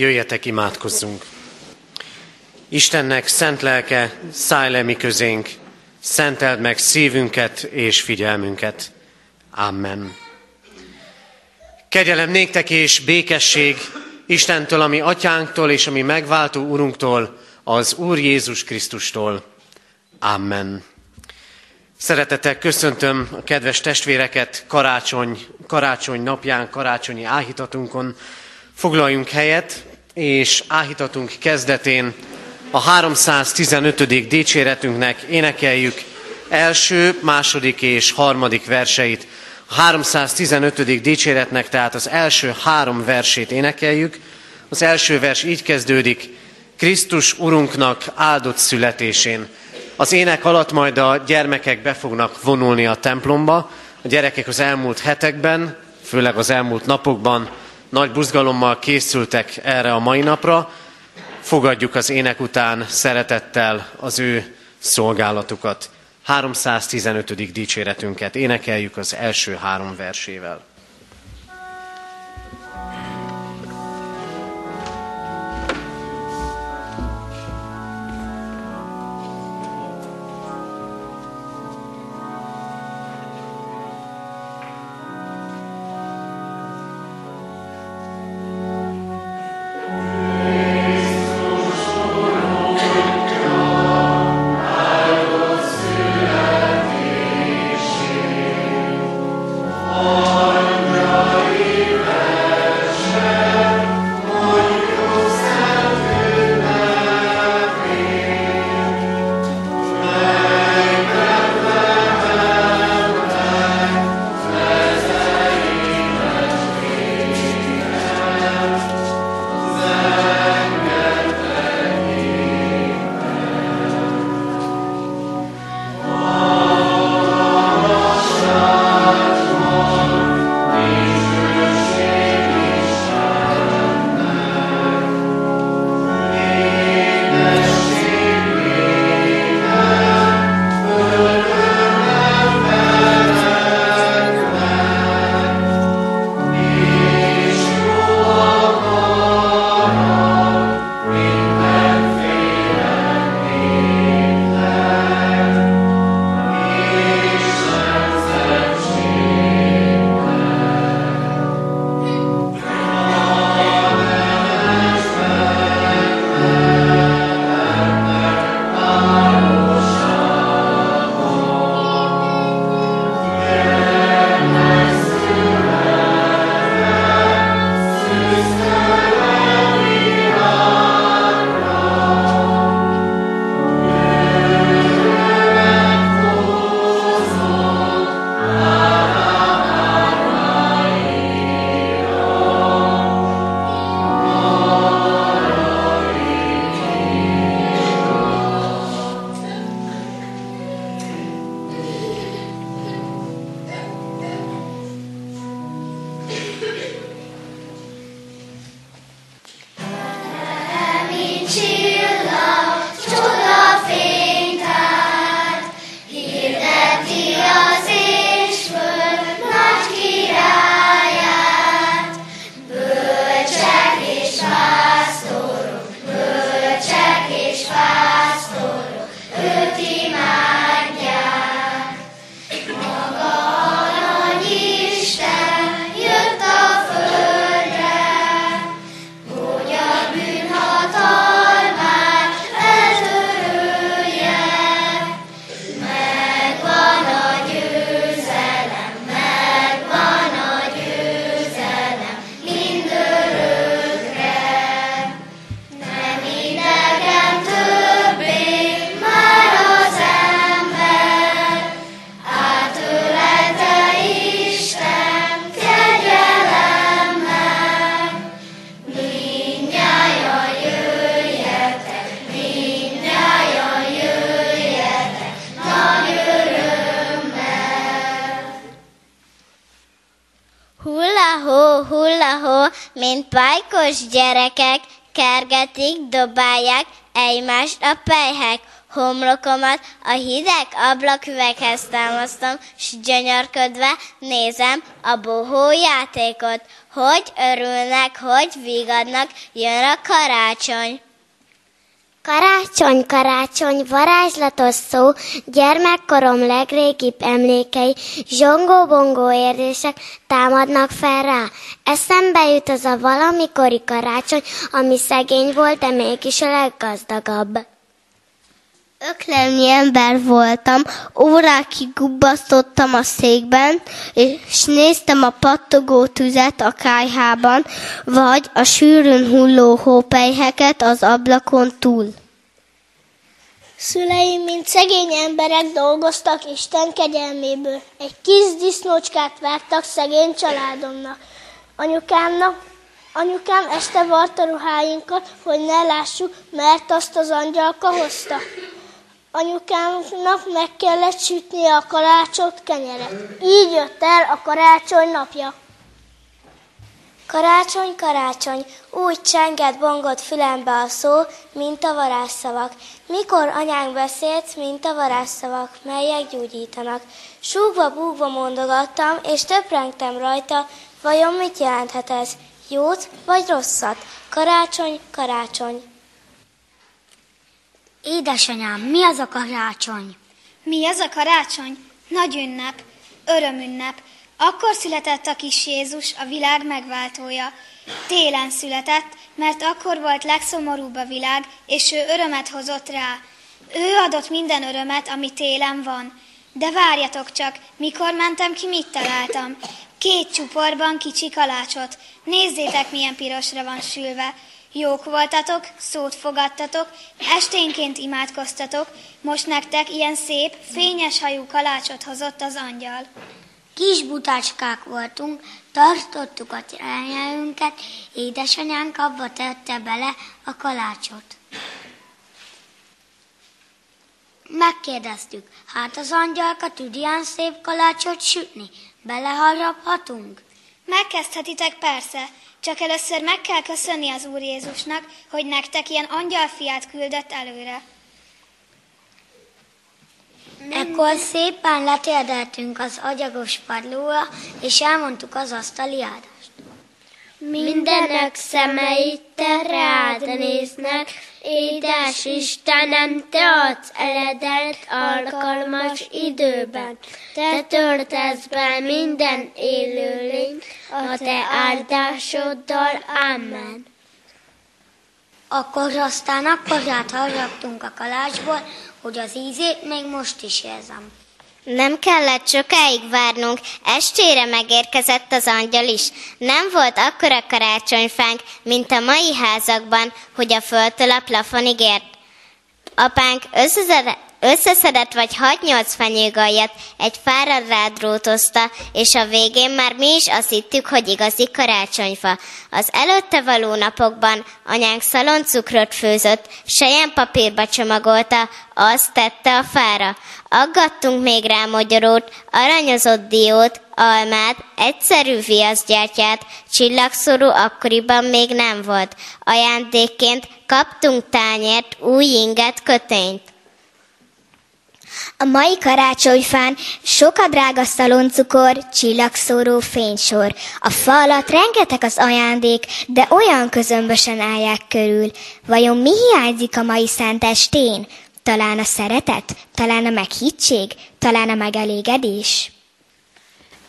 Jöjjetek, imádkozzunk! Istennek szent lelke, szállj le mi közénk, szenteld meg szívünket és figyelmünket. Amen. Kegyelem néktek és békesség Istentől, ami atyánktól és ami megváltó Urunktól, az Úr Jézus Krisztustól. Amen. Szeretettel köszöntöm a kedves testvéreket karácsony, karácsony napján, karácsonyi áhítatunkon. Foglaljunk helyet, és áhítatunk kezdetén a 315. dicséretünknek énekeljük első, második és harmadik verseit. A 315. dicséretnek tehát az első három versét énekeljük. Az első vers így kezdődik, Krisztus Urunknak áldott születésén. Az ének alatt majd a gyermekek be fognak vonulni a templomba. A gyerekek az elmúlt hetekben, főleg az elmúlt napokban nagy buzgalommal készültek erre a mai napra. Fogadjuk az ének után szeretettel az ő szolgálatukat. 315. dicséretünket énekeljük az első három versével. Kergetik, dobálják egymást a pejhek. Homlokomat a hideg ablaküveghez támasztom, s gyönyörködve nézem a bohó játékot, hogy örülnek, hogy vigadnak, jön a karácsony. Karácsony, karácsony, varázslatos szó, gyermekkorom legrégibb emlékei, zsongó-bongó érzések támadnak fel rá. Eszembe jut az a valamikori karácsony, ami szegény volt, de mégis a leggazdagabb. Öklemnyi ember voltam, órákig gubbasztottam a székben, és néztem a pattogó tüzet a kájhában, vagy a sűrűn hulló hópelyheket az ablakon túl. Szüleim, mint szegény emberek dolgoztak Isten kegyelméből. Egy kis disznócskát vártak szegény családomnak. Anyukámnak, anyukám este varta ruháinkat, hogy ne lássuk, mert azt az angyalka hozta. Anyukámnak meg kellett sütnie a kalácsot, kenyeret. Így jött el a karácsony napja. Karácsony, karácsony, úgy csengett bongott fülembe a szó, mint a varázsszavak. Mikor anyánk beszélt, mint a varázsszavak, melyek gyógyítanak. Súgva búgva mondogattam, és töprengtem rajta, vajon mit jelenthet ez? Jót vagy rosszat? Karácsony, karácsony. Édesanyám, mi az a karácsony? Mi az a karácsony? Nagy ünnep, örömünnep. Akkor született a kis Jézus, a világ megváltója. Télen született, mert akkor volt legszomorúbb a világ, és ő örömet hozott rá. Ő adott minden örömet, ami télen van. De várjatok csak, mikor mentem ki, mit találtam? Két csuporban kicsi kalácsot. Nézzétek, milyen pirosra van sülve. Jók voltatok, szót fogadtatok, esténként imádkoztatok, most nektek ilyen szép, fényes hajú kalácsot hozott az angyal. Kis butácskák voltunk, tartottuk a nyelvünket, édesanyánk abba tette bele a kalácsot. Megkérdeztük, hát az angyalka tud ilyen szép kalácsot sütni, beleharaphatunk? Megkezdhetitek persze, csak először meg kell köszönni az Úr Jézusnak, hogy nektek ilyen angyalfiát küldött előre. Ekkor szépen letérdeltünk az agyagos padlóra, és elmondtuk az asztali áldást. Mindenek szemeit te rád néznek, édes Istenem, te adsz eledelt alkalmas időben. Te töltesz be minden élőlényt a te áldásoddal. Amen. Akkor aztán akkorát haraptunk a kalácsból, hogy az ízét még most is érzem. Nem kellett sokáig várnunk, estére megérkezett az angyal is. Nem volt akkora karácsonyfánk, mint a mai házakban, hogy a földtől a plafonig ért. Apánk összeszedett, vagy 6-8 fenyőgaljat, egy fára rádrótozta, és a végén már mi is azt hittük, hogy igazi karácsonyfa. Az előtte való napokban anyánk szaloncukrot főzött, papírba csomagolta, azt tette a fára. Aggattunk még rá magyarót, aranyozott diót, almát, egyszerű viaszgyertyát, csillagszorú akkoriban még nem volt. Ajándékként kaptunk tányért, új inget, kötényt. A mai karácsonyfán sok a drága szaloncukor, csillagszóró fénysor. A fa alatt rengeteg az ajándék, de olyan közömbösen állják körül. Vajon mi hiányzik a mai szentestén? Talán a szeretet? Talán a meghittség? Talán a megelégedés?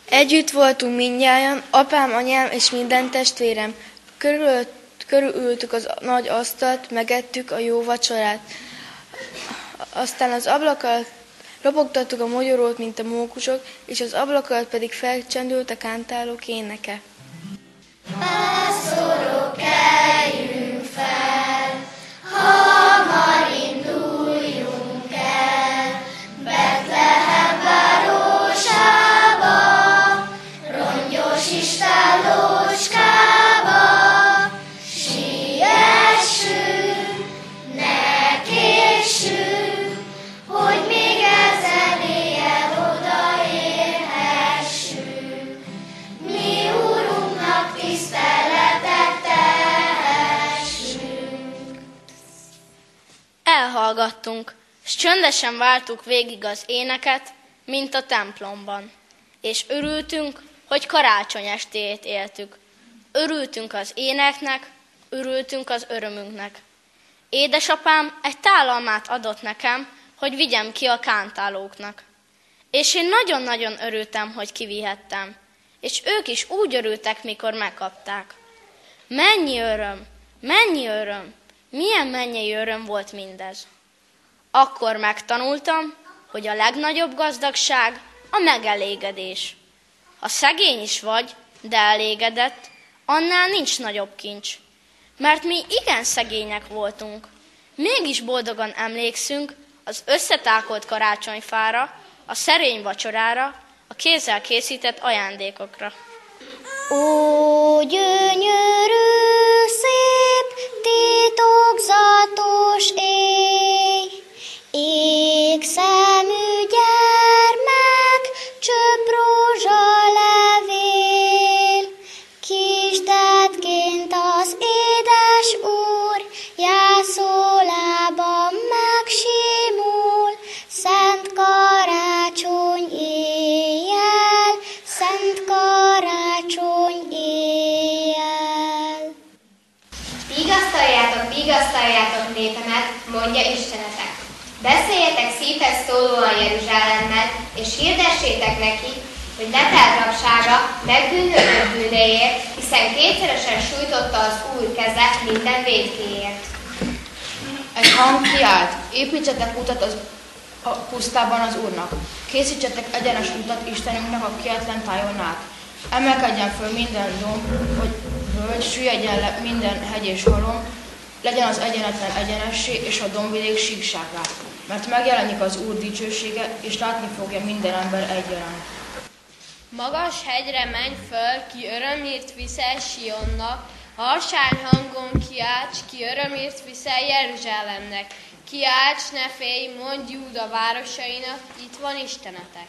Együtt voltunk mindnyájan, apám, anyám és minden testvérem. Körül, körülültük az nagy asztalt, megettük a jó vacsorát. Aztán az ablakkal Ropogtattuk a mogyorót, mint a mókusok, és az ablak pedig felcsendült a kántálók éneke. Pásztorok, eljünk fel, hamar induljunk el, Betlehem városába, rongyos istállócskába, Csöndesen váltuk végig az éneket, mint a templomban, és örültünk, hogy karácsony estét éltük. Örültünk az éneknek, örültünk az örömünknek. Édesapám egy tálalmát adott nekem, hogy vigyem ki a kántálóknak. És én nagyon-nagyon örültem, hogy kivihettem. És ők is úgy örültek, mikor megkapták. Mennyi öröm, mennyi öröm, milyen mennyei öröm volt mindez. Akkor megtanultam, hogy a legnagyobb gazdagság a megelégedés. Ha szegény is vagy, de elégedett, annál nincs nagyobb kincs. Mert mi igen szegények voltunk. Mégis boldogan emlékszünk az összetákolt karácsonyfára, a szerény vacsorára, a kézzel készített ajándékokra. Ó, gyönyörű, szép, titokzatos éj, ég szemű szólóan Jeruzsálemmel, és hirdessétek neki, hogy ne rabsága megbűnődött bűneért, hiszen kétszeresen sújtotta az Úr keze minden védkéért. Egy hang kiált, építsetek utat az a pusztában az Úrnak. Készítsetek egyenes utat Istenünknek a kietlen tájon át. Emelkedjen föl minden domb, hogy völgy, süllyedjen le minden hegy és halom, legyen az egyenetlen egyenessé, és a dombvidék síkságá. Mert megjelenik az Úr dicsősége, és látni fogja minden ember egyaránt. Magas hegyre menj föl, ki örömért viszel Sionnak, harsány hangon kiálts, ki örömért viszel Jeruzsálemnek. Kiálts, ne félj, mondj Júda városainak, itt van Istenetek.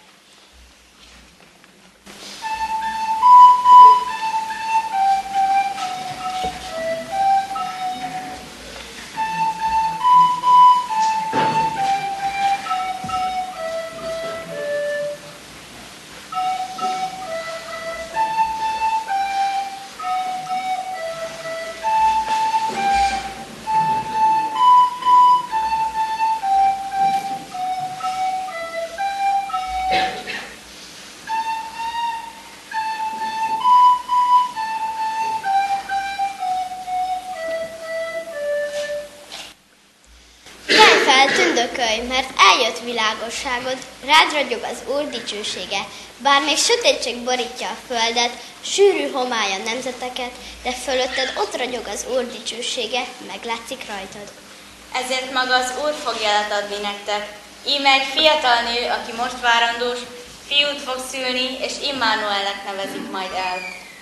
Világosságod, rád ragyog az Úr dicsősége. Bár még sötétség borítja a földet, sűrű homály a nemzeteket, de fölötted ott ragyog az Úr dicsősége, meglátszik rajtad. Ezért maga az Úr fog jelet adni nektek. Íme egy fiatal nő, aki most várandós, fiút fog szülni, és Immanuelnek nevezik majd el.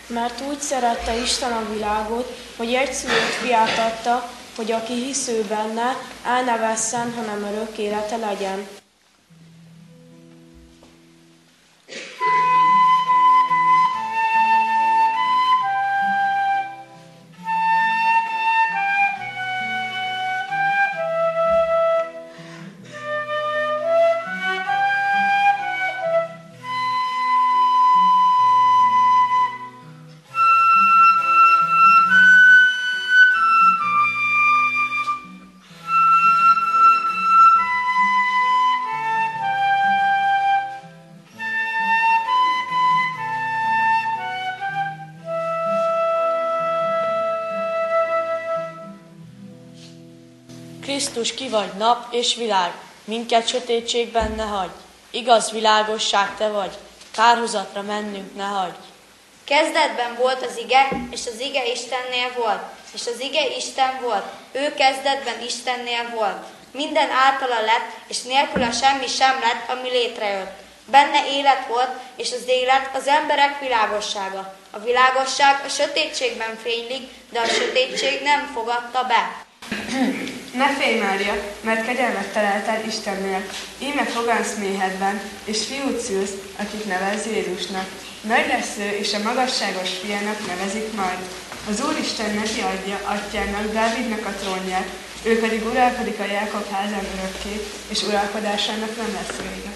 Mert úgy szerette Isten a világot, hogy egyszülött fiát adta, hogy aki hisző benne, el ne vesszen, hanem örök élete legyen. Krisztus, ki vagy nap és világ, minket sötétségben ne hagy. Igaz világosság te vagy, kárhozatra mennünk ne hagy. Kezdetben volt az ige, és az ige Istennél volt, és az ige Isten volt. Ő kezdetben Istennél volt. Minden általa lett, és nélküle semmi sem lett, ami létrejött. Benne élet volt, és az élet az emberek világossága. A világosság a sötétségben fénylik, de a sötétség nem fogadta be. Ne félj, Mária, mert kegyelmet találtál Istennél. Íme fogansz méhedben, és fiút szülsz, akit nevez Jézusnak. Nagy lesz ő, és a magasságos fiának nevezik majd. Az Úristen neki adja atyának, Dávidnak a trónját, Ő pedig uralkodik a Jákob házán örökké, és uralkodásának nem lesz vége.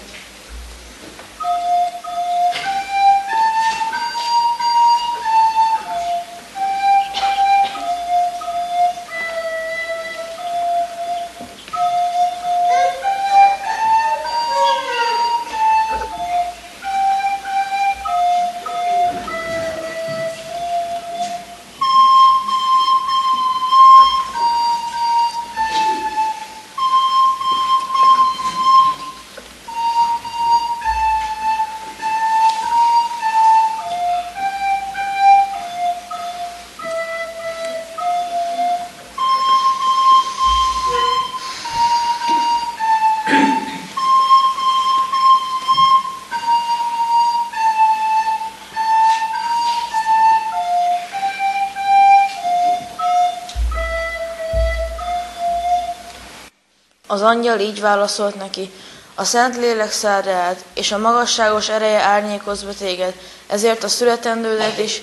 Az angyal így válaszolt neki, a szent lélek száll rád, és a magasságos ereje árnyékoz be téged, ezért a születendődet is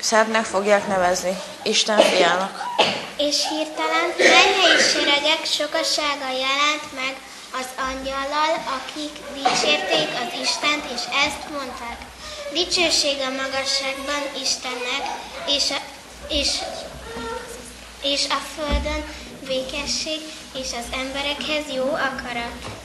szentnek fogják nevezni, Isten fiának. És hirtelen mennyei seregek sokasága jelent meg az angyallal, akik dicsérték az Istent, és ezt mondták. Dicsőség a magasságban Istennek, és a, és, és a földön békesség, és az emberekhez jó akarat.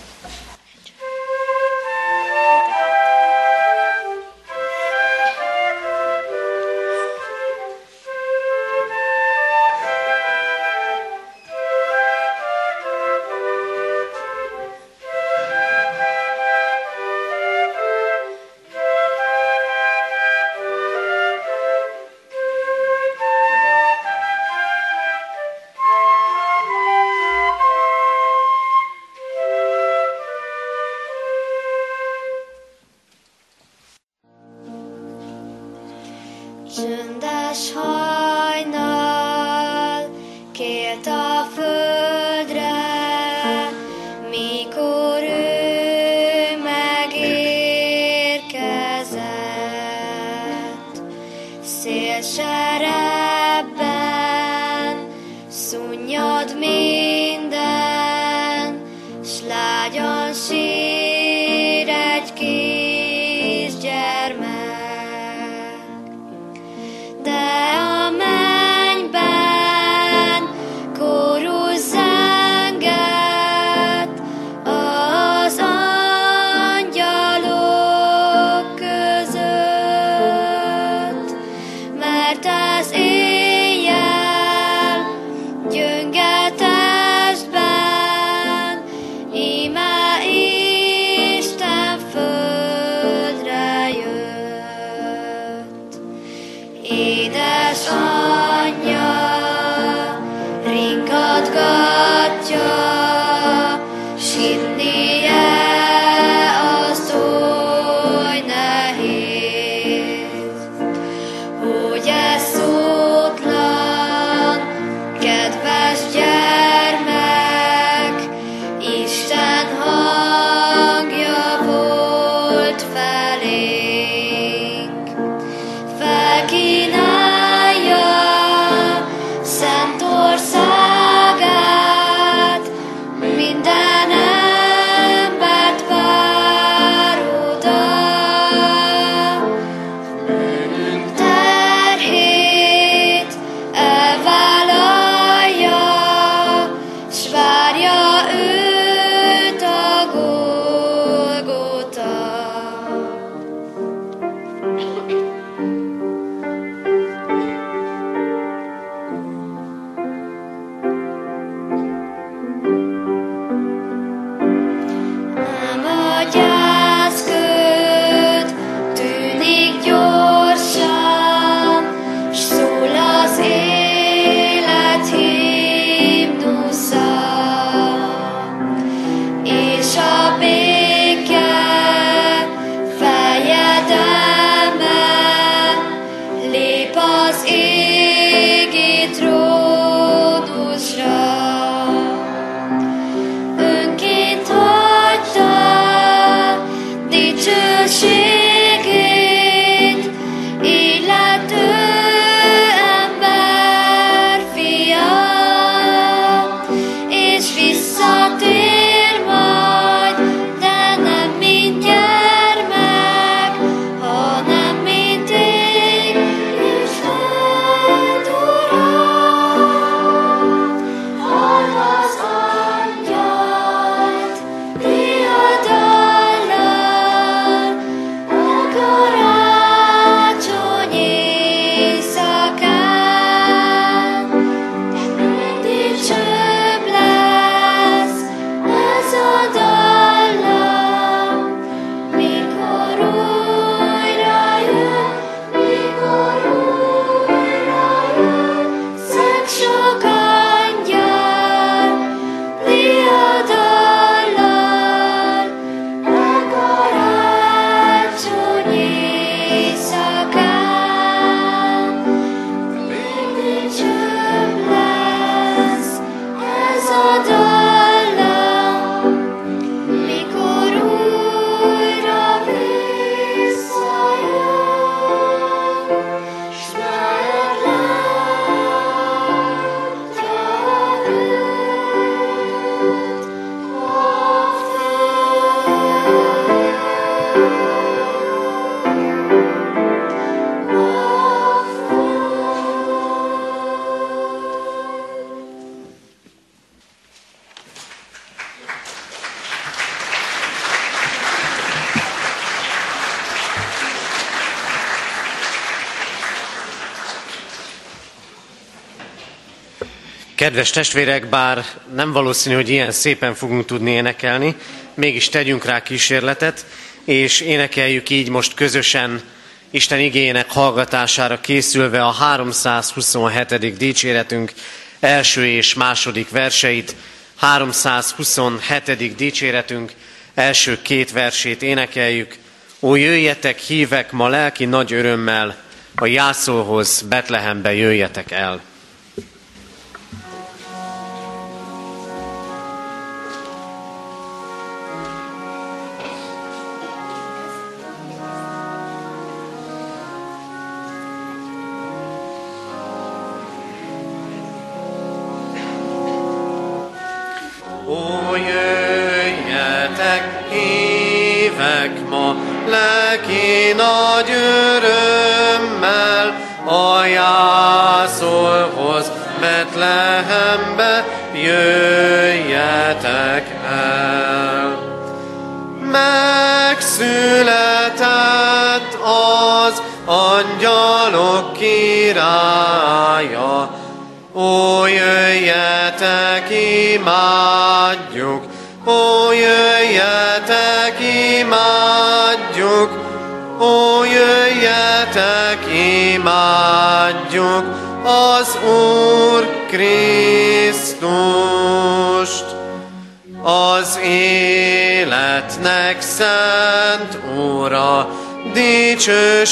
Kedves testvérek, bár nem valószínű, hogy ilyen szépen fogunk tudni énekelni, mégis tegyünk rá kísérletet, és énekeljük így most közösen Isten igényének hallgatására készülve a 327. dicséretünk első és második verseit, 327. dicséretünk első két versét énekeljük. Ó, jöjjetek, hívek ma lelki nagy örömmel, a jászolhoz, Betlehembe jöjjetek el.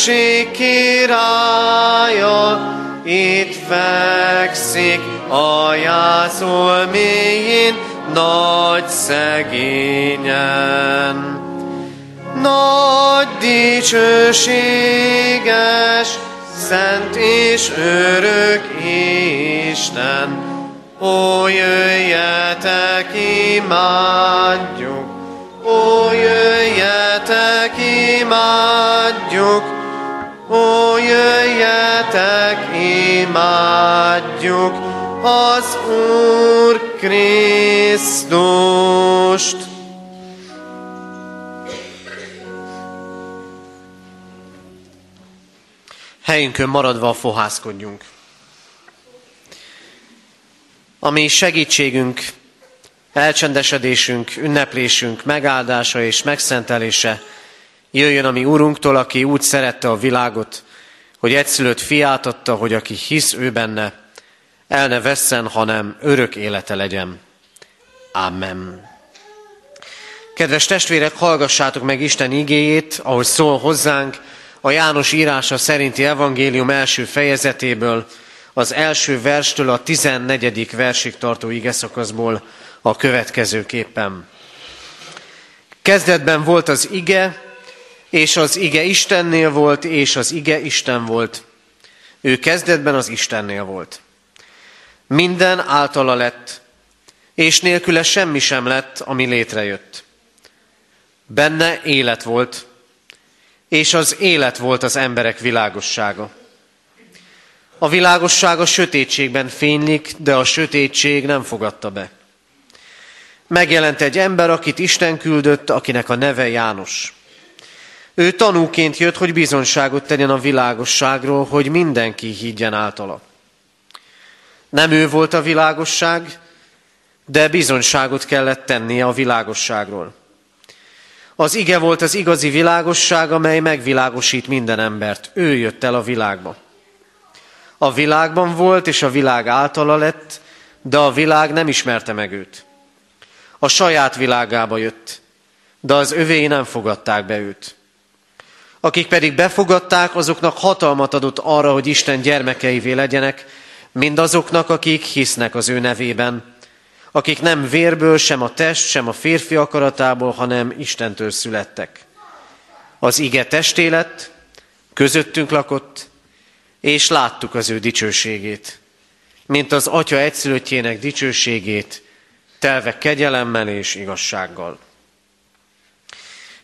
Dicsőség királya, itt fekszik a jászol mélyén, nagy szegényen. Nagy dicsőséges, szent és örök Isten, ó, jöjjetek, imádjuk, ó, jöjjetek, imádjuk, Ó, jöjjetek, imádjuk az Úr Krisztust! Helyünkön maradva fohászkodjunk. Ami segítségünk, elcsendesedésünk, ünneplésünk, megáldása és megszentelése – Jöjjön a mi Úrunktól, aki úgy szerette a világot, hogy egyszülött fiát adta, hogy aki hisz ő benne, el ne vesszen, hanem örök élete legyen. Amen. Kedves testvérek, hallgassátok meg Isten igéjét, ahogy szól hozzánk a János írása szerinti evangélium első fejezetéből, az első verstől a tizennegyedik versig tartó igeszakaszból a következőképpen. Kezdetben volt az ige, és az ige Istennél volt, és az ige Isten volt. Ő kezdetben az Istennél volt. Minden általa lett, és nélküle semmi sem lett, ami létrejött. Benne élet volt, és az élet volt az emberek világossága. A világosság a sötétségben fénylik, de a sötétség nem fogadta be. Megjelent egy ember, akit Isten küldött, akinek a neve János. Ő tanúként jött, hogy bizonságot tegyen a világosságról, hogy mindenki higgyen általa. Nem ő volt a világosság, de bizonságot kellett tennie a világosságról. Az ige volt az igazi világosság, amely megvilágosít minden embert. Ő jött el a világba. A világban volt, és a világ általa lett, de a világ nem ismerte meg őt. A saját világába jött, de az övéi nem fogadták be őt. Akik pedig befogadták, azoknak hatalmat adott arra, hogy Isten gyermekeivé legyenek, mindazoknak, akik hisznek az ő nevében, akik nem vérből, sem a test, sem a férfi akaratából, hanem Istentől születtek. Az ige testélet, közöttünk lakott, és láttuk az ő dicsőségét, mint az Atya egyszülöttjének dicsőségét, telve kegyelemmel és igazsággal.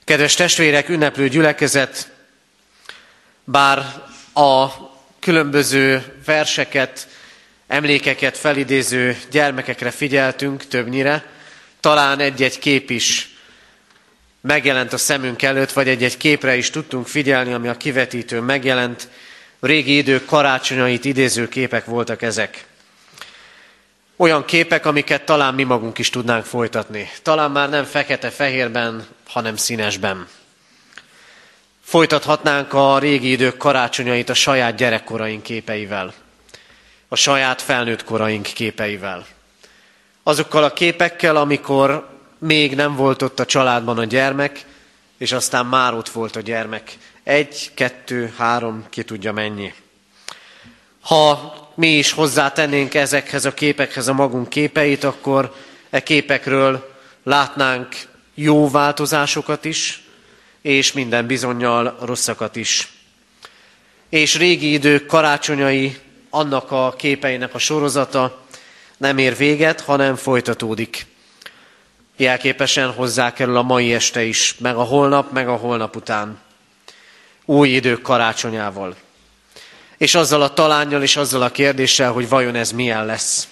Kedves testvérek, ünneplő gyülekezet, bár a különböző verseket, emlékeket felidéző gyermekekre figyeltünk többnyire, talán egy-egy kép is megjelent a szemünk előtt, vagy egy-egy képre is tudtunk figyelni, ami a kivetítőn megjelent. Régi idők karácsonyait idéző képek voltak ezek. Olyan képek, amiket talán mi magunk is tudnánk folytatni. Talán már nem fekete-fehérben, hanem színesben. Folytathatnánk a régi idők karácsonyait a saját gyerekkoraink képeivel, a saját felnőtt koraink képeivel. Azokkal a képekkel, amikor még nem volt ott a családban a gyermek, és aztán már ott volt a gyermek. Egy, kettő, három, ki tudja mennyi. Ha mi is hozzátennénk ezekhez a képekhez a magunk képeit, akkor e képekről látnánk jó változásokat is, és minden bizonyal rosszakat is. És régi idők karácsonyai, annak a képeinek a sorozata nem ér véget, hanem folytatódik. Jelképesen hozzákerül a mai este is, meg a holnap, meg a holnap után. Új idők karácsonyával. És azzal a talányjal és azzal a kérdéssel, hogy vajon ez milyen lesz.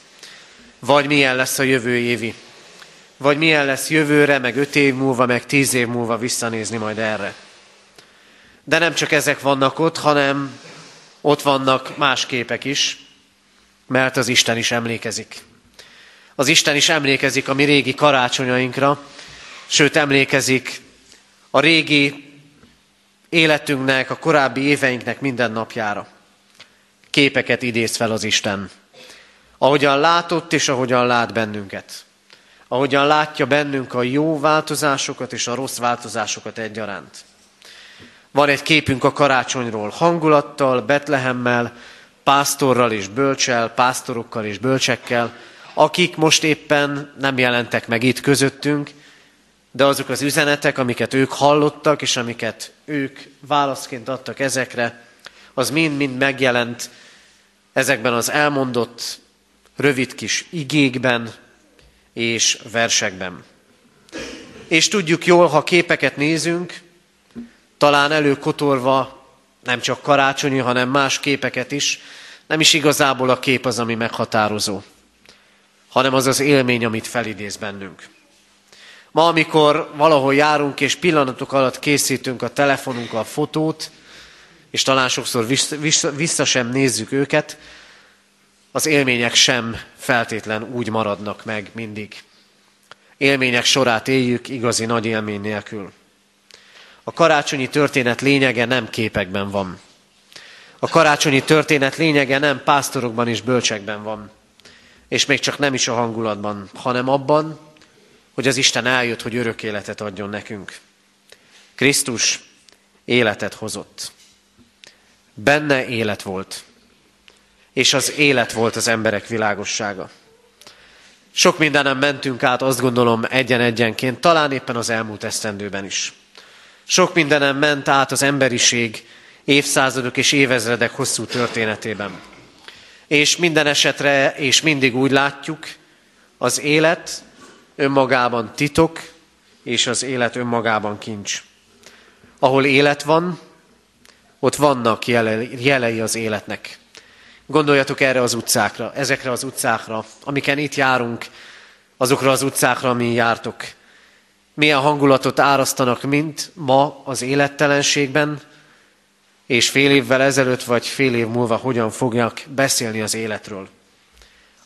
Vagy milyen lesz a jövő évi vagy milyen lesz jövőre, meg öt év múlva, meg tíz év múlva visszanézni majd erre. De nem csak ezek vannak ott, hanem ott vannak más képek is, mert az Isten is emlékezik. Az Isten is emlékezik a mi régi karácsonyainkra, sőt emlékezik a régi életünknek, a korábbi éveinknek minden napjára. Képeket idéz fel az Isten. Ahogyan látott és ahogyan lát bennünket ahogyan látja bennünk a jó változásokat és a rossz változásokat egyaránt. Van egy képünk a karácsonyról, hangulattal, Betlehemmel, pásztorral és bölcsel, pásztorokkal és bölcsekkel, akik most éppen nem jelentek meg itt közöttünk, de azok az üzenetek, amiket ők hallottak, és amiket ők válaszként adtak ezekre, az mind-mind megjelent ezekben az elmondott rövid kis igékben, és versekben. És tudjuk jól, ha képeket nézünk, talán előkotorva nem csak karácsonyi, hanem más képeket is, nem is igazából a kép az, ami meghatározó, hanem az az élmény, amit felidéz bennünk. Ma, amikor valahol járunk, és pillanatok alatt készítünk a telefonunkkal fotót, és talán sokszor vissza, sem nézzük őket, az élmények sem feltétlen úgy maradnak meg mindig. Élmények sorát éljük igazi nagy élmény nélkül. A karácsonyi történet lényege nem képekben van. A karácsonyi történet lényege nem pásztorokban és bölcsekben van. És még csak nem is a hangulatban, hanem abban, hogy az Isten eljött, hogy örök életet adjon nekünk. Krisztus életet hozott. Benne élet volt és az élet volt az emberek világossága. Sok mindenem mentünk át, azt gondolom, egyen-egyenként, talán éppen az elmúlt esztendőben is. Sok mindenem ment át az emberiség évszázadok és évezredek hosszú történetében. És minden esetre, és mindig úgy látjuk, az élet önmagában titok, és az élet önmagában kincs. Ahol élet van, ott vannak jelei az életnek. Gondoljatok erre az utcákra, ezekre az utcákra, amiken itt járunk, azokra az utcákra, amin jártok. Milyen hangulatot árasztanak, mint ma az élettelenségben, és fél évvel ezelőtt, vagy fél év múlva hogyan fogják beszélni az életről.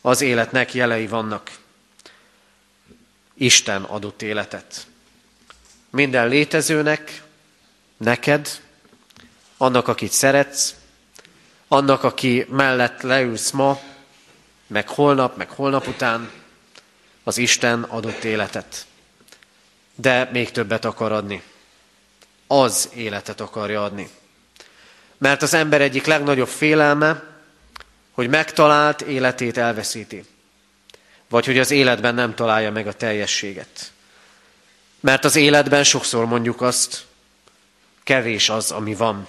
Az életnek jelei vannak. Isten adott életet. Minden létezőnek, neked, annak, akit szeretsz, annak, aki mellett leülsz ma, meg holnap, meg holnap után, az Isten adott életet. De még többet akar adni. Az életet akarja adni. Mert az ember egyik legnagyobb félelme, hogy megtalált életét elveszíti. Vagy hogy az életben nem találja meg a teljességet. Mert az életben sokszor mondjuk azt, kevés az, ami van.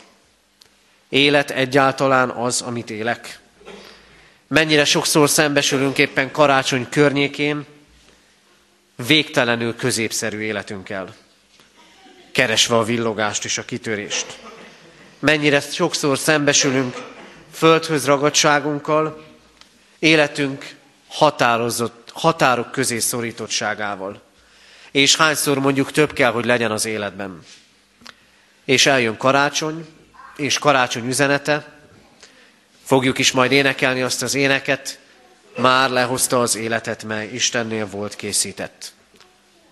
Élet egyáltalán az, amit élek? Mennyire sokszor szembesülünk éppen karácsony környékén végtelenül középszerű életünkkel, keresve a villogást és a kitörést. Mennyire sokszor szembesülünk földhöz ragadságunkkal, életünk határozott, határok közé szorítottságával. És hányszor mondjuk több kell, hogy legyen az életben. És eljön karácsony, és karácsony üzenete. Fogjuk is majd énekelni azt az éneket, már lehozta az életet, mely Istennél volt készített.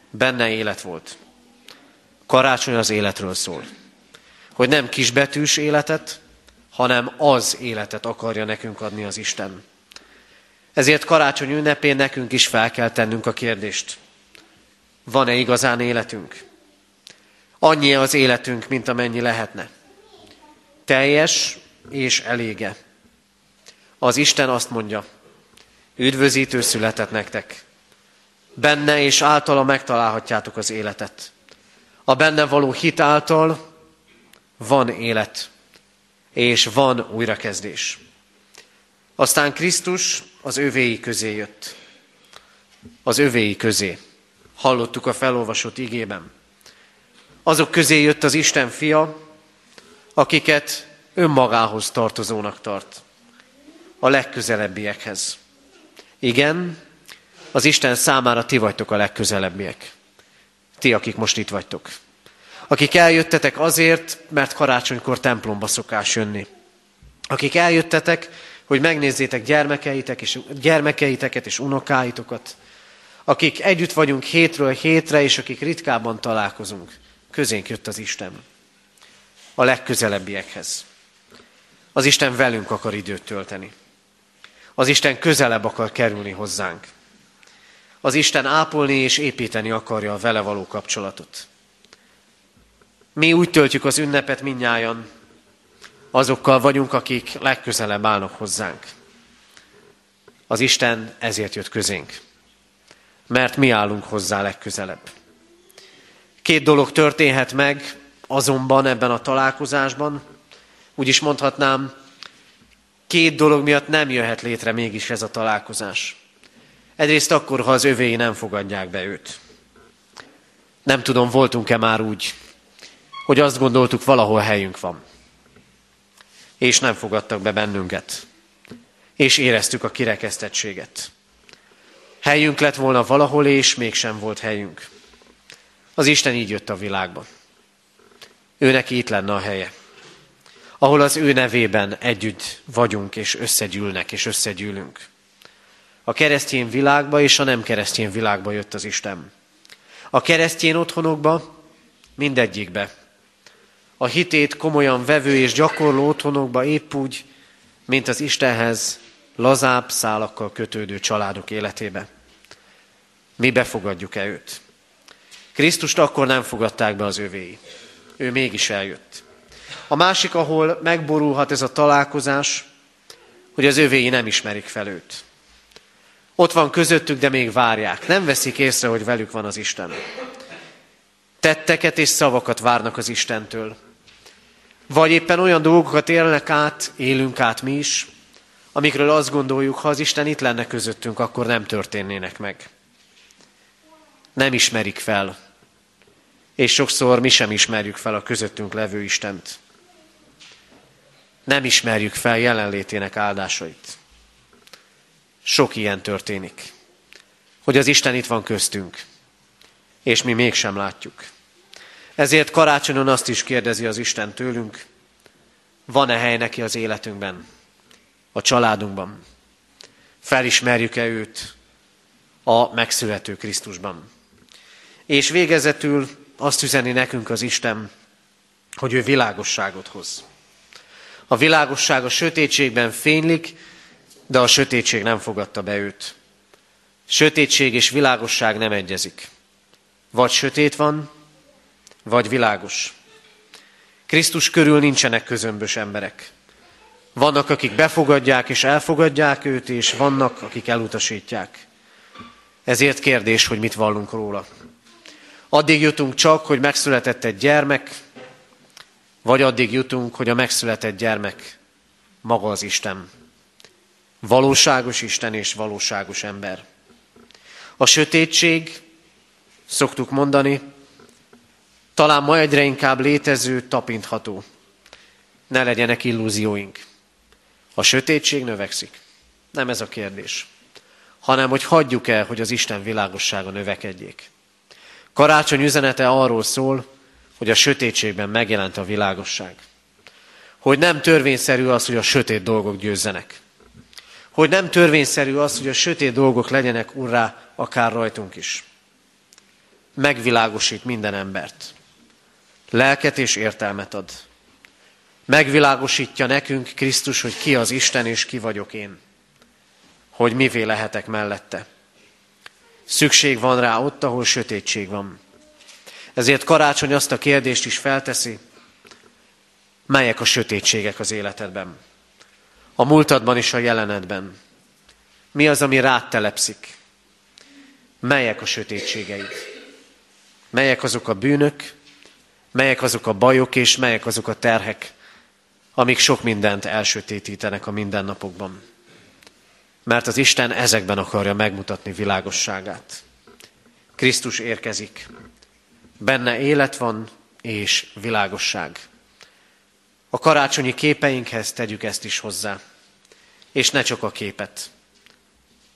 Benne élet volt. Karácsony az életről szól. Hogy nem kisbetűs életet, hanem az életet akarja nekünk adni az Isten. Ezért karácsony ünnepén nekünk is fel kell tennünk a kérdést. Van-e igazán életünk? Annyi az életünk, mint amennyi lehetne. Teljes és elége. Az Isten azt mondja, üdvözítő született nektek. Benne és általa megtalálhatjátok az életet. A benne való hit által van élet, és van újrakezdés. Aztán Krisztus az övéi közé jött. Az övéi közé. Hallottuk a felolvasott igében. Azok közé jött az Isten fia, akiket önmagához tartozónak tart. A legközelebbiekhez. Igen, az Isten számára ti vagytok a legközelebbiek. Ti, akik most itt vagytok. Akik eljöttetek azért, mert karácsonykor templomba szokás jönni. Akik eljöttetek, hogy megnézzétek gyermekeitek és, gyermekeiteket és unokáitokat. Akik együtt vagyunk hétről hétre, és akik ritkában találkozunk. Közénk jött az Isten. A legközelebbiekhez. Az Isten velünk akar időt tölteni. Az Isten közelebb akar kerülni hozzánk. Az Isten ápolni és építeni akarja a vele való kapcsolatot. Mi úgy töltjük az ünnepet minnyájan, azokkal vagyunk, akik legközelebb állnak hozzánk. Az Isten ezért jött közénk, mert mi állunk hozzá legközelebb. Két dolog történhet meg azonban ebben a találkozásban, úgy is mondhatnám, két dolog miatt nem jöhet létre mégis ez a találkozás. Egyrészt akkor, ha az övéi nem fogadják be őt. Nem tudom, voltunk-e már úgy, hogy azt gondoltuk, valahol helyünk van. És nem fogadtak be bennünket. És éreztük a kirekesztettséget. Helyünk lett volna valahol, és mégsem volt helyünk. Az Isten így jött a világba. Ő neki itt lenne a helye. Ahol az ő nevében együtt vagyunk, és összegyűlnek, és összegyűlünk. A keresztény világba és a nem keresztény világba jött az Isten. A keresztény otthonokba, mindegyikbe. A hitét komolyan vevő és gyakorló otthonokba épp úgy, mint az Istenhez lazább szálakkal kötődő családok életébe. Mi befogadjuk-e őt? Krisztust akkor nem fogadták be az övéi. Ő mégis eljött. A másik, ahol megborulhat ez a találkozás, hogy az övéi nem ismerik fel őt. Ott van közöttük, de még várják. Nem veszik észre, hogy velük van az Isten. Tetteket és szavakat várnak az Istentől. Vagy éppen olyan dolgokat élnek át, élünk át mi is, amikről azt gondoljuk, ha az Isten itt lenne közöttünk, akkor nem történnének meg. Nem ismerik fel. És sokszor mi sem ismerjük fel a közöttünk levő Istent. Nem ismerjük fel jelenlétének áldásait. Sok ilyen történik. Hogy az Isten itt van köztünk, és mi mégsem látjuk. Ezért karácsonyon azt is kérdezi az Isten tőlünk, van-e hely neki az életünkben, a családunkban? Felismerjük-e őt a megszülető Krisztusban? És végezetül azt üzeni nekünk az Isten, hogy ő világosságot hoz. A világosság a sötétségben fénylik, de a sötétség nem fogadta be őt. Sötétség és világosság nem egyezik. Vagy sötét van, vagy világos. Krisztus körül nincsenek közömbös emberek. Vannak, akik befogadják és elfogadják őt, és vannak, akik elutasítják. Ezért kérdés, hogy mit vallunk róla. Addig jutunk csak, hogy megszületett egy gyermek, vagy addig jutunk, hogy a megszületett gyermek maga az Isten. Valóságos Isten és valóságos ember. A sötétség, szoktuk mondani, talán ma egyre inkább létező, tapintható. Ne legyenek illúzióink. A sötétség növekszik. Nem ez a kérdés. Hanem, hogy hagyjuk el, hogy az Isten világossága növekedjék. Karácsony üzenete arról szól, hogy a sötétségben megjelent a világosság. Hogy nem törvényszerű az, hogy a sötét dolgok győzzenek. hogy nem törvényszerű az, hogy a sötét dolgok legyenek urrá akár rajtunk is. Megvilágosít minden embert. Lelket és értelmet ad. Megvilágosítja nekünk Krisztus, hogy ki az Isten és ki vagyok én. Hogy mivé lehetek mellette. Szükség van rá ott, ahol sötétség van. Ezért karácsony azt a kérdést is felteszi, melyek a sötétségek az életedben. A múltadban és a jelenedben. Mi az, ami rád telepszik? Melyek a sötétségeid? Melyek azok a bűnök, melyek azok a bajok és melyek azok a terhek, amik sok mindent elsötétítenek a mindennapokban. Mert az Isten ezekben akarja megmutatni világosságát. Krisztus érkezik. Benne élet van és világosság. A karácsonyi képeinkhez tegyük ezt is hozzá. És ne csak a képet,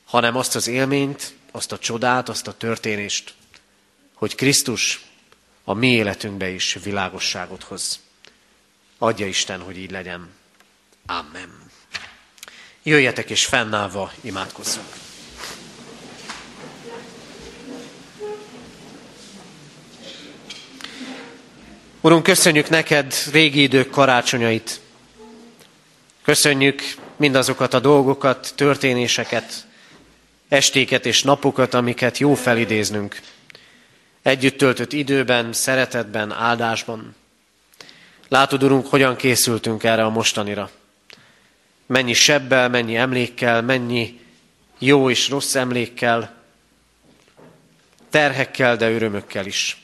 hanem azt az élményt, azt a csodát, azt a történést, hogy Krisztus a mi életünkbe is világosságot hoz. Adja Isten, hogy így legyen. Amen. Jöjjetek és fennállva imádkozzunk. Urunk, köszönjük neked régi idők karácsonyait. Köszönjük mindazokat a dolgokat, történéseket, estéket és napokat, amiket jó felidéznünk. Együtt töltött időben, szeretetben, áldásban. Látod, Urunk, hogyan készültünk erre a mostanira. Mennyi sebbel, mennyi emlékkel, mennyi jó és rossz emlékkel, terhekkel, de örömökkel is.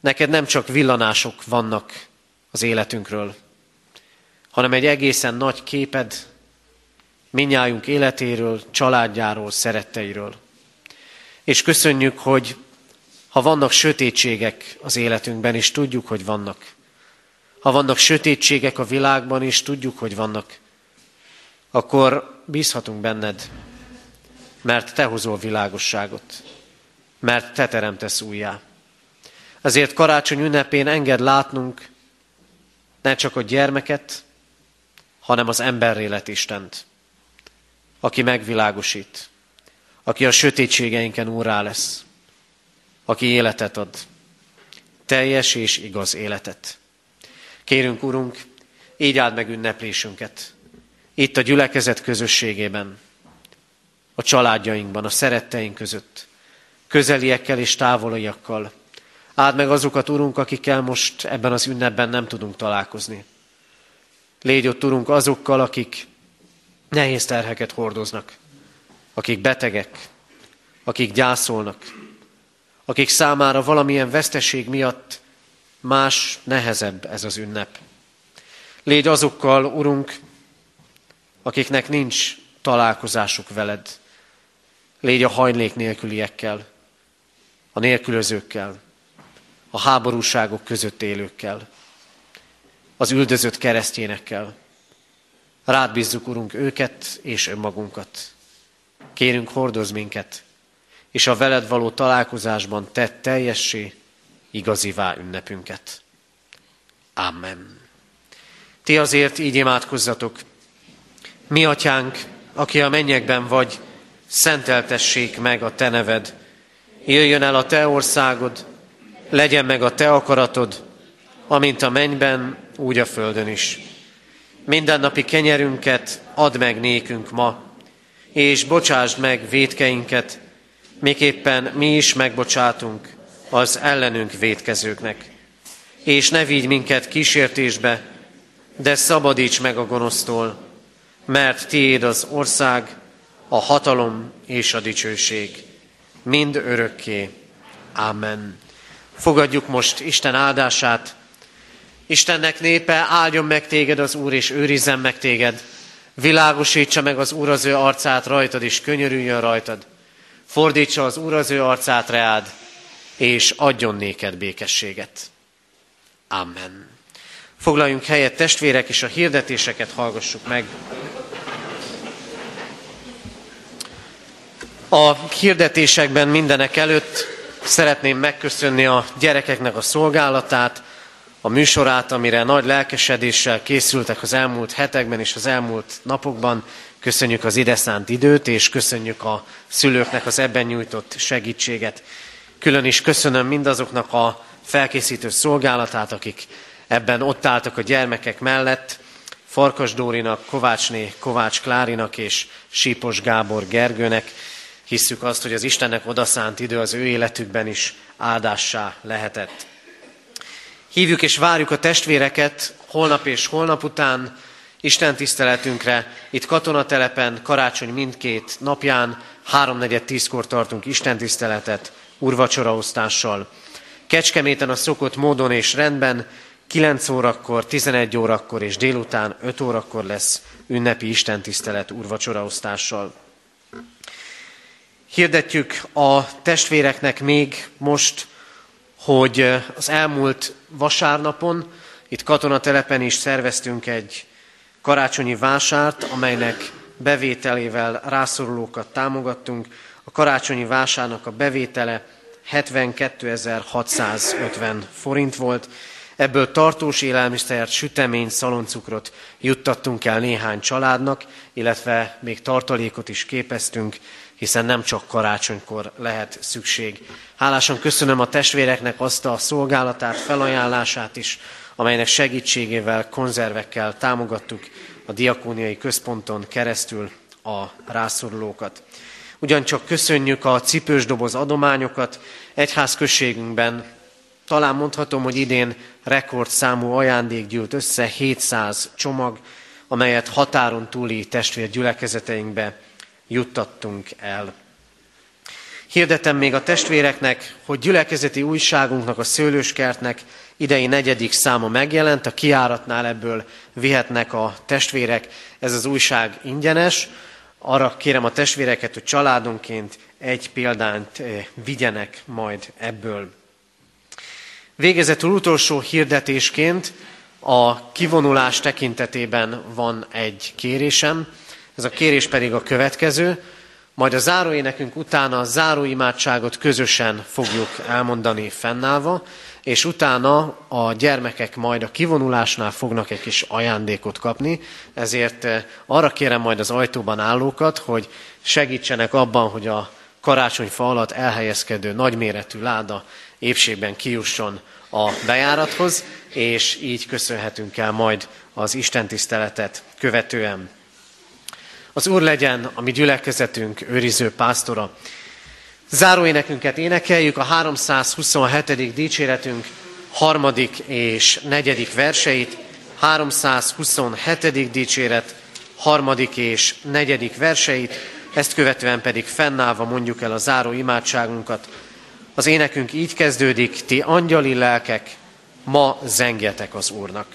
Neked nem csak villanások vannak az életünkről, hanem egy egészen nagy képed minnyájunk életéről, családjáról, szeretteiről. És köszönjük, hogy ha vannak sötétségek az életünkben, és tudjuk, hogy vannak, ha vannak sötétségek a világban, és tudjuk, hogy vannak, akkor bízhatunk benned, mert te hozol világosságot, mert te teremtesz újjá. Ezért karácsony ünnepén enged látnunk ne csak a gyermeket, hanem az emberélet Istent, aki megvilágosít, aki a sötétségeinken úrá lesz, aki életet ad, teljes és igaz életet. Kérünk, Urunk, így áld meg ünneplésünket, itt a gyülekezet közösségében, a családjainkban, a szeretteink között, közeliekkel és távoliakkal, Áld meg azokat, Urunk, akikkel most ebben az ünnepben nem tudunk találkozni. Légy ott, Urunk, azokkal, akik nehéz terheket hordoznak, akik betegek, akik gyászolnak, akik számára valamilyen veszteség miatt más, nehezebb ez az ünnep. Légy azokkal, Urunk, akiknek nincs találkozásuk veled. Légy a hajlék nélküliekkel, a nélkülözőkkel, a háborúságok között élőkkel, az üldözött keresztényekkel. Rád bízzuk, Urunk, őket és önmagunkat. Kérünk, hordoz minket, és a veled való találkozásban tett teljessé, igazivá ünnepünket. Amen. Ti azért így imádkozzatok. Mi, atyánk, aki a mennyekben vagy, szenteltessék meg a te neved. Jöjjön el a te országod, legyen meg a te akaratod, amint a mennyben, úgy a földön is. Mindennapi kenyerünket add meg nékünk ma, és bocsásd meg védkeinket, miképpen mi is megbocsátunk az ellenünk védkezőknek. És ne vigy minket kísértésbe, de szabadíts meg a gonosztól, mert tiéd az ország, a hatalom és a dicsőség, mind örökké. Amen. Fogadjuk most Isten áldását. Istennek népe, áldjon meg téged az Úr, és őrizzen meg téged. Világosítsa meg az Úr az ő arcát rajtad, és könyörüljön rajtad. Fordítsa az Úr az ő arcát reád, és adjon néked békességet. Amen. Foglaljunk helyet, testvérek, és a hirdetéseket hallgassuk meg. A hirdetésekben mindenek előtt Szeretném megköszönni a gyerekeknek a szolgálatát, a műsorát, amire nagy lelkesedéssel készültek az elmúlt hetekben és az elmúlt napokban. Köszönjük az ide szánt időt, és köszönjük a szülőknek az ebben nyújtott segítséget. Külön is köszönöm mindazoknak a felkészítő szolgálatát, akik ebben ott álltak a gyermekek mellett, Farkas Dórinak, Kovácsné Kovács Klárinak és Sípos Gábor Gergőnek. Hisszük azt, hogy az Istennek odaszánt idő az ő életükben is áldássá lehetett. Hívjuk és várjuk a testvéreket holnap és holnap után Isten tiszteletünkre. Itt katonatelepen karácsony mindkét napján, háromnegyed tízkor tartunk Isten tiszteletet urvacsoraosztással. Kecskeméten a szokott módon és rendben 9 órakor, 11 órakor és délután 5 órakor lesz ünnepi istentisztelet urvacsoraosztással. Hirdetjük a testvéreknek még most, hogy az elmúlt vasárnapon itt katonatelepen is szerveztünk egy karácsonyi vásárt, amelynek bevételével rászorulókat támogattunk. A karácsonyi vásárnak a bevétele 72.650 forint volt. Ebből tartós élelmiszert, süteményt, szaloncukrot juttattunk el néhány családnak, illetve még tartalékot is képeztünk, hiszen nem csak karácsonykor lehet szükség. Hálásan köszönöm a testvéreknek azt a szolgálatát, felajánlását is, amelynek segítségével, konzervekkel támogattuk a diakóniai központon keresztül a rászorulókat. Ugyancsak köszönjük a cipős doboz adományokat. Egyházközségünkben talán mondhatom, hogy idén rekordszámú ajándék gyűlt össze, 700 csomag, amelyet határon túli testvérgyülekezeteinkbe juttattunk el. Hirdetem még a testvéreknek, hogy gyülekezeti újságunknak, a Szőlőskertnek idei negyedik száma megjelent, a kiáratnál ebből vihetnek a testvérek. Ez az újság ingyenes. Arra kérem a testvéreket, hogy családonként egy példányt eh, vigyenek majd ebből. Végezetül utolsó hirdetésként a kivonulás tekintetében van egy kérésem. Ez a kérés pedig a következő. Majd a záróénekünk után a záróimádságot közösen fogjuk elmondani fennállva, és utána a gyermekek majd a kivonulásnál fognak egy kis ajándékot kapni, ezért eh, arra kérem majd az ajtóban állókat, hogy segítsenek abban, hogy a karácsonyfa alatt elhelyezkedő nagyméretű láda épségben kijusson a bejárathoz, és így köszönhetünk el majd az istentiszteletet követően. Az Úr legyen a mi gyülekezetünk őriző pásztora. Záróénekünket énekeljük, a 327. dicséretünk harmadik és negyedik verseit, 327. dicséret harmadik és negyedik verseit, ezt követően pedig fennállva mondjuk el a záró imádságunkat. Az énekünk így kezdődik, ti angyali lelkek, ma zengjetek az Úrnak.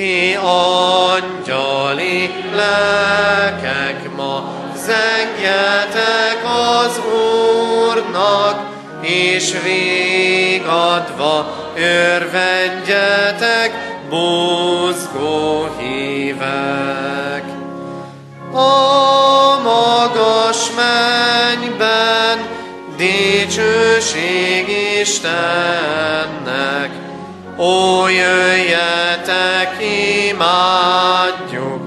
Ti angyali lelkek ma zengjetek az Úrnak, és végadva örvendjetek, buzgó hívek. A magas mennyben dicsőség Istennek, Ó, jöjjetek, imádjuk,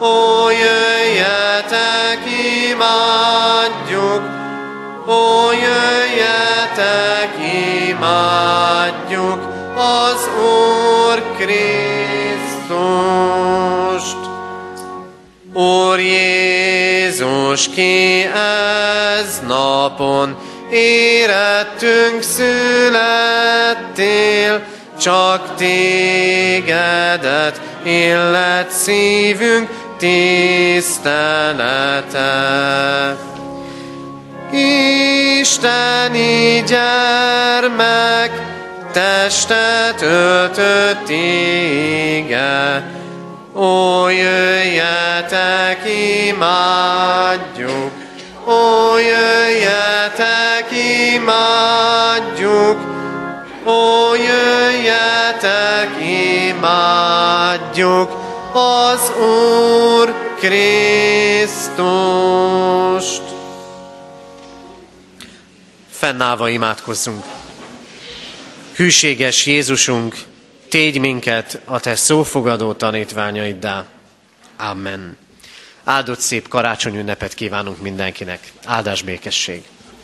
ó, jöjjetek, imádjuk, ó, jöjjetek, imádjuk az Úr Krisztust. Úr Jézus, ki ez napon érettünk születtél, csak tégedet illet szívünk tisztelete. Isteni gyermek, testet öltött ége, Ó, jöjjetek, imádjuk! Ó, jöjjetek, imádjuk! Ó, imádjuk az Úr Krisztust! Fennállva imádkozzunk. Hűséges Jézusunk, tégy minket a Te szófogadó tanítványaiddá. Amen. Áldott szép karácsony ünnepet kívánunk mindenkinek. Áldás békesség!